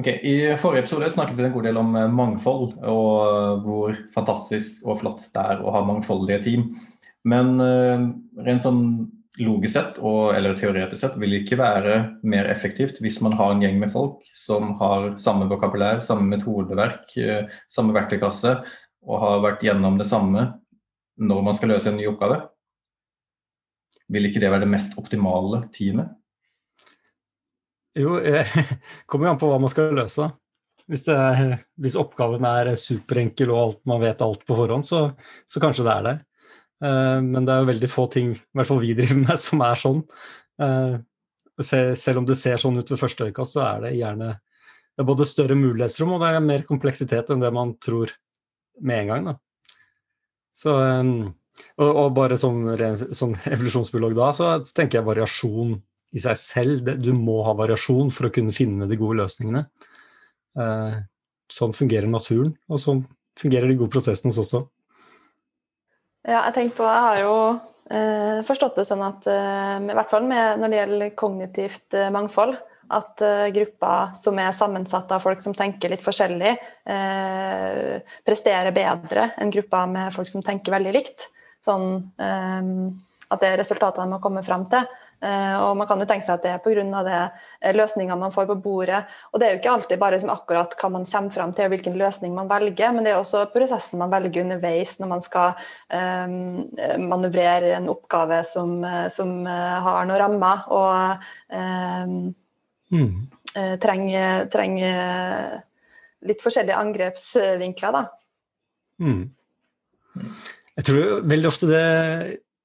Ok, I forrige episode snakket vi en god del om eh, mangfold, og hvor fantastisk og flott det er å ha mangfoldige team. Men uh, rent sånn logisk sett, og, eller teoretisk sett, vil det ikke være mer effektivt hvis man har en gjeng med folk som har samme vokabulær, samme metodeverk, samme verktøykasse, og har vært gjennom det samme når man skal løse en ny oppgave? Vil ikke det være det mest optimale teamet? Jo, det kommer jo an på hva man skal løse. Hvis, er, hvis, oppgaven er superenkel og alt, man vet alt på forhånd, så, så, kanskje det er det. Uh, men det er jo veldig få ting, i hvert fall vi driver med, som er sånn. Uh, selv om det ser sånn ut ved første øyekast, så er det gjerne det er både større mulighetsrom og det er mer kompleksitet enn det man tror med en gang. Da. Så, um, og, og, bare som sånn evolusjonsbiolog da, så tenker jeg variasjon i seg selv. Du må ha variasjon for å kunne finne de gode løsningene. Eh, sånn fungerer naturen, og sånn fungerer de gode prosessene hos oss også. Ja, jeg på, jeg har jo eh, forstått det sånn at eh, i hvert fall med, når det gjelder kognitivt eh, mangfold, at uh, grupper som er sammensatt av folk som tenker litt forskjellig, uh, presterer bedre enn grupper med folk som tenker veldig likt. Sånn at det er resultatene man kommer fram til. Eh, og man kan jo tenke seg at det er pga. løsninga eh, løsningene man får på bordet. Og det er jo ikke alltid bare liksom akkurat hva man kommer fram til og hvilken løsning man velger, men det er også prosessen man velger underveis når man skal um, manøvrere en oppgave som, som har noen rammer og um, mm. trenger, trenger, litt forskjellige angrepsvinkler, da. Mm. Jeg tror veldig ofte det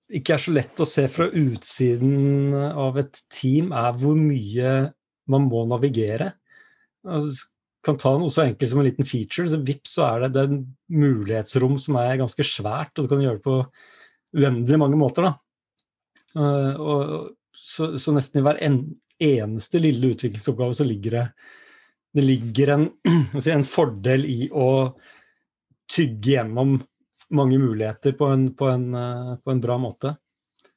ikke er så lett å se fra utsiden av et team, er hvor mye man må navigere. Altså, kan ta noe så enkelt som en liten feature, så vips så er det, det en mulighetsrom som er ganske svært, og du kan gjøre det på uendelig mange måter. Uh, og, så, så, nesten i hver en, eneste lille utviklingsoppgave så ligger det, det ligger en, en fordel i å tygge gjennom mange muligheter på en, på en, eh, på en bra måte.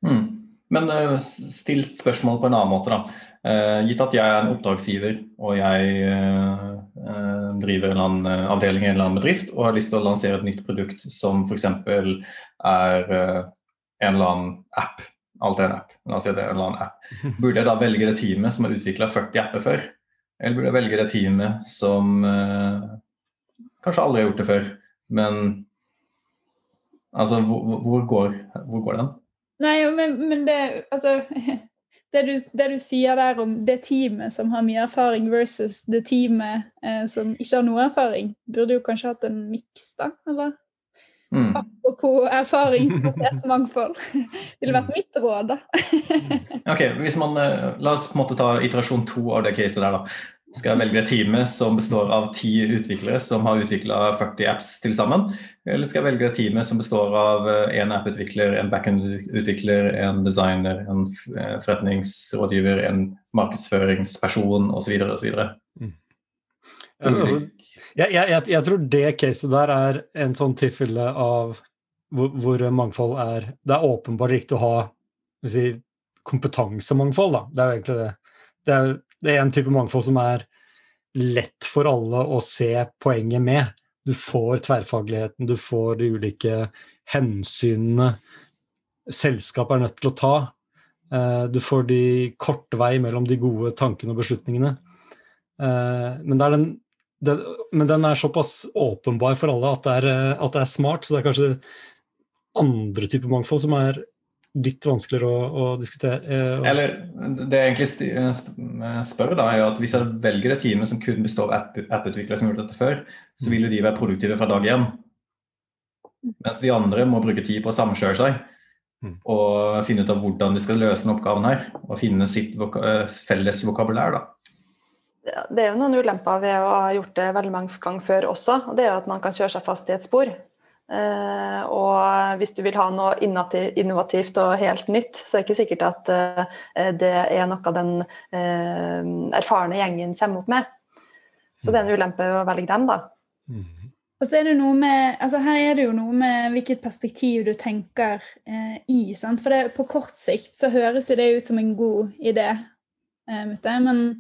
Mm. Men uh, stilt spørsmål på en annen måte, da. Uh, gitt at jeg er en oppdragsgiver og jeg driver en annen avdeling i en eller annen bedrift og har lyst til å lansere et nytt produkt som f.eks. er en eller annen app. Alt er en app. La oss si det er en eller annen app. Burde jeg da velge det teamet som har utvikla 40 apper før? Eller burde jeg velge det teamet som kanskje aldri har gjort det før, men Altså, hvor, hvor, går, hvor går, den? Nei, men, men det Altså det du, det du, sier der om det teamet som har mye erfaring versus det teamet eh, som ikke har noe erfaring, burde jo kanskje hatt en miks, da? Eller? Mm. Apropos erfaringsbasert mangfold. Ville vært mitt råd, da. ok, hvis man, eh, La oss på en måte ta iterasjon to av det caset der. da skal velge et team som består av ti utviklere som har utvikla 40 apps til sammen? Eller skal jeg velge et team som består av én app-utvikler, en backend-utvikler, en designer, en eh, forretningsrådgiver, en markedsføringsperson osv. osv. Mm. Altså, jeg, jeg, jeg, tror det caset der er en sånn tilfelle av hvor, hvor, mangfold er Det er åpenbart riktig å ha si, kompetansemangfold, da. Det er jo egentlig det. Det er det er en type mangfold som er lett for alle å se poenget med. Du får tverrfagligheten, du får de ulike hensynene selskapet er nødt til å ta. Eh, du får de korte vei mellom de gode tankene og beslutningene. Eh, men, den, den, men den, er såpass åpenbar for alle at det, er, at det er smart, så det er kanskje andre typer mangfold som er litt vanskeligere å, å diskutere. Og... Eh, Eller det jeg egentlig eh, spør, da, er jo at hvis jeg velger et team som kun består av app-utviklere som har gjort dette før, så mm. vil jo de være produktive fra dag én. Mens de andre må bruke tid på å samkjøre seg mm. og finne ut av hvordan de skal løse den oppgaven her. Og finne sitt voka eh, felles vokabulær. da. Det er jo noen ulemper ved å ha gjort det veldig mange ganger før også. og Det er jo at man kan kjøre seg fast i et spor. Uh, og hvis du vil ha noe innovativt og helt nytt, så er det ikke sikkert at uh, det er noe den uh, erfarne gjengen kommer opp med. Så det er en ulempe å velge dem, da. Og så er det noe med, altså Her er det jo noe med hvilket perspektiv du tenker i. Sant? For det, på kort sikt så høres jo det ut som en god idé, men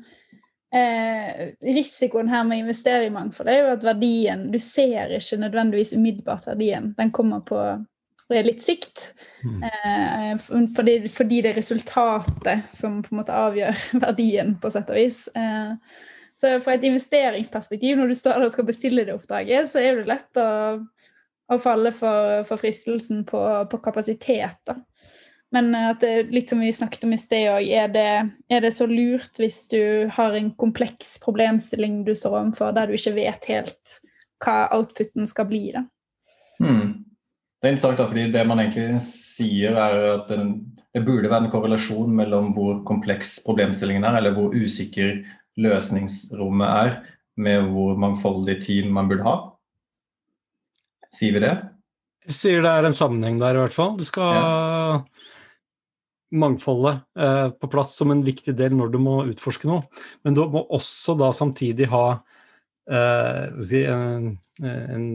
eh, risikoen her med å investere i mangfold er jo at verdien Du ser ikke nødvendigvis umiddelbart verdien. Den kommer på litt sikt. Mm. Eh, fordi, fordi, det er resultatet som på en måte avgjør verdien, på sett og vis. Eh, så fra et investeringsperspektiv, når du står der og skal bestille det oppdraget, så er det lett å, å falle for, for fristelsen på, på kapasitet. da. Men at det, litt som vi snakket om i sted òg, er, er, det så lurt hvis du har en kompleks problemstilling du står overfor, der du ikke vet helt hva outputen skal bli? da? Hmm. Det er interessant, da, fordi det man egentlig sier, er at det, det burde være en korrelasjon mellom hvor kompleks problemstillingen er, eller hvor usikker løsningsrommet er, med hvor mangfoldig team man burde ha. Sier vi det? Jeg sier det er en sammenheng der, i hvert fall. Du skal ja mangfoldet eh, på plass som en viktig del når du må utforske noe. Men du må også da samtidig ha eh, si, en, en,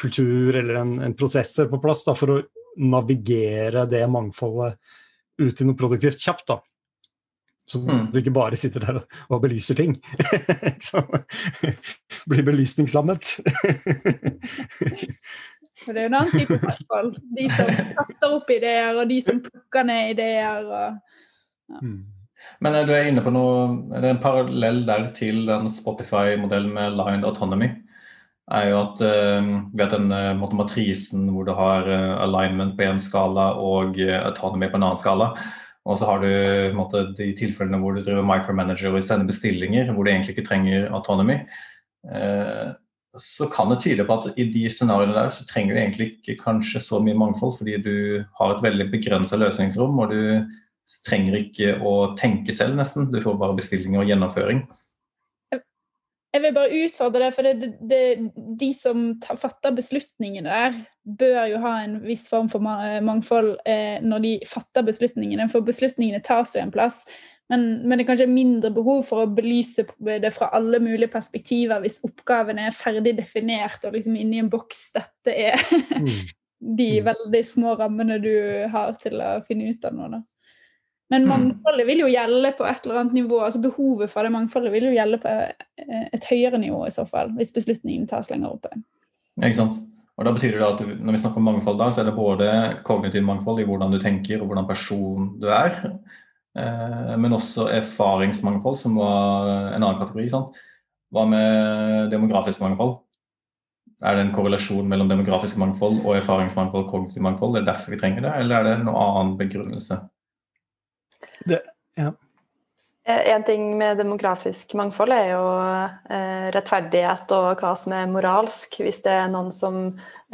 kultur eller en, en prosesser på plass da, for å navigere det mangfoldet ut i noe produktivt kjapt. da. Så mm. du ikke bare sitter der og belyser ting. Blir belysningslammet. For det er jo en annen type mangfold. De som kaster opp ideer, og de som plukker ned ideer. Og, ja. mm. Men du er inne på noe, er det en parallell der til den Spotify-modellen med Lined Autonomy? er jo at uh, vet den uh, matrisen hvor du har alignment på én skala og autonomy på en annen skala. Og så har du måte, de tilfellene hvor du driver micromanager og sender bestillinger hvor du egentlig ikke trenger autonomy. Uh, så kan det tyde på at i de scenarioene der så trenger du egentlig ikke kanskje så mye mangfold, fordi du har et veldig begrensa løsningsrom, og du trenger ikke å tenke selv, nesten. Du får bare bestillinger og gjennomføring. Jeg vil bare utfordre det, for det, det, de som fatter beslutningene der, bør jo ha en viss form for mangfold eh, når de fatter beslutningene, for beslutningene tas jo en plass. Men, men, det er kanskje mindre behov for å belyse det fra alle mulige perspektiver hvis oppgaven er ferdig definert og liksom inni en boks. Dette er mm. de mm. veldig små rammene du har til å finne ut av noe. Da. Men mm. mangfoldet vil jo gjelde på et eller annet nivå. altså Behovet for det mangfoldet vil jo gjelde på et høyere nivå i så fall, hvis beslutningen tas lenger oppe. Ja, ikke sant? Og da betyr det at Når vi snakker om mangfold, da, så er det både kognitiv mangfold i hvordan du tenker og hvordan person du er, Eh, men også erfaringsmangfold, som var en annen kategori. Sant? Hva med demografisk mangfold? Er det en korrelasjon mellom demografisk mangfold og erfaringsmangfold og kognitivt mangfold? Er det derfor vi trenger det, eller er det noen annen begrunnelse? Det, ja. Eh, en ting med demografisk mangfold er jo eh, rettferdighet og hva som er moralsk. Hvis det er noen som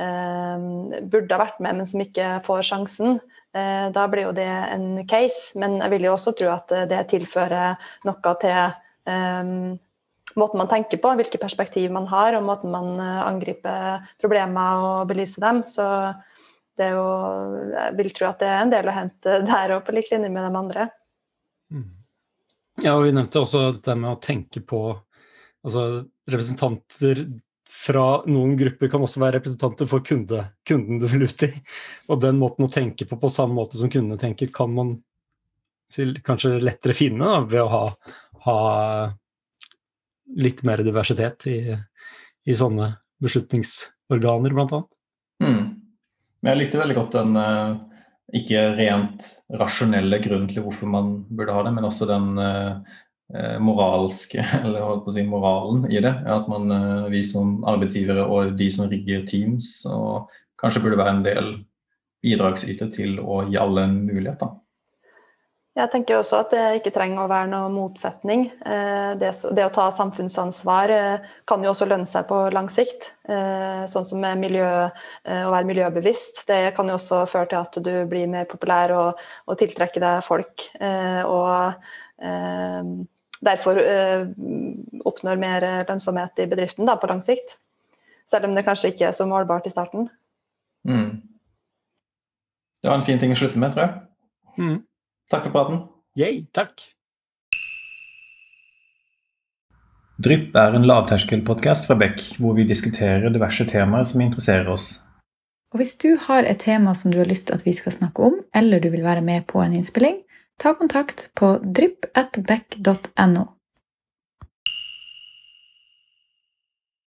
eh, burde ha vært med, men som ikke får sjansen, Eh, da blir jo det en case, men jeg vil jo også tro at det tilfører noe til um, måten man tenker på, hvilke perspektiv man har, og måten man eh, angriper problemer og belyser dem. Så det er jo Jeg vil tro at det er en del å hente der òg, på lik linje med de andre. Mm. Ja, og vi nevnte også dette med å tenke på altså representanter fra noen grupper kan også være representanter for kunde, kunden du vil ut i. Og den måten å tenke på på samme måte som kundene tenker, kan man kanskje lettere finne da, ved å ha, ha, litt mer diversitet i, i sånne beslutningsorganer, annet. Mm. Jeg likte veldig godt den uh, ikke rent rasjonelle grunnen til hvorfor man burde ha det, men også den Eh, moralske, eller holdt på å si moralen i det. At man, eh, vi som arbeidsgivere og de som rigger Teams, og kanskje burde være en del bidragsyter til å gi alle en mulighet. da. Jeg tenker også at det ikke trenger å være noen motsetning. Eh, det, det, å ta samfunnsansvar kan jo også lønne seg på lang sikt. Sånn som miljø, å være miljøbevisst. Det kan jo også føre til at du blir mer populær og, og tiltrekker deg folk. Og derfor uh, oppnår mer lønnsomhet i bedriften da, på lang sikt. Selv om det kanskje ikke er så målbart i starten. Mm. Det var en fin ting å slutte med, tror jeg. Mm. Takk for praten. Yay, takk. Drypp er en lavterskelpodkast fra Beck, hvor vi diskuterer diverse temaer som interesserer oss. Og Hvis du har et tema som du har lyst til at vi skal snakke om, eller du vil være med på en innspilling, ta kontakt på drypp.beck.no.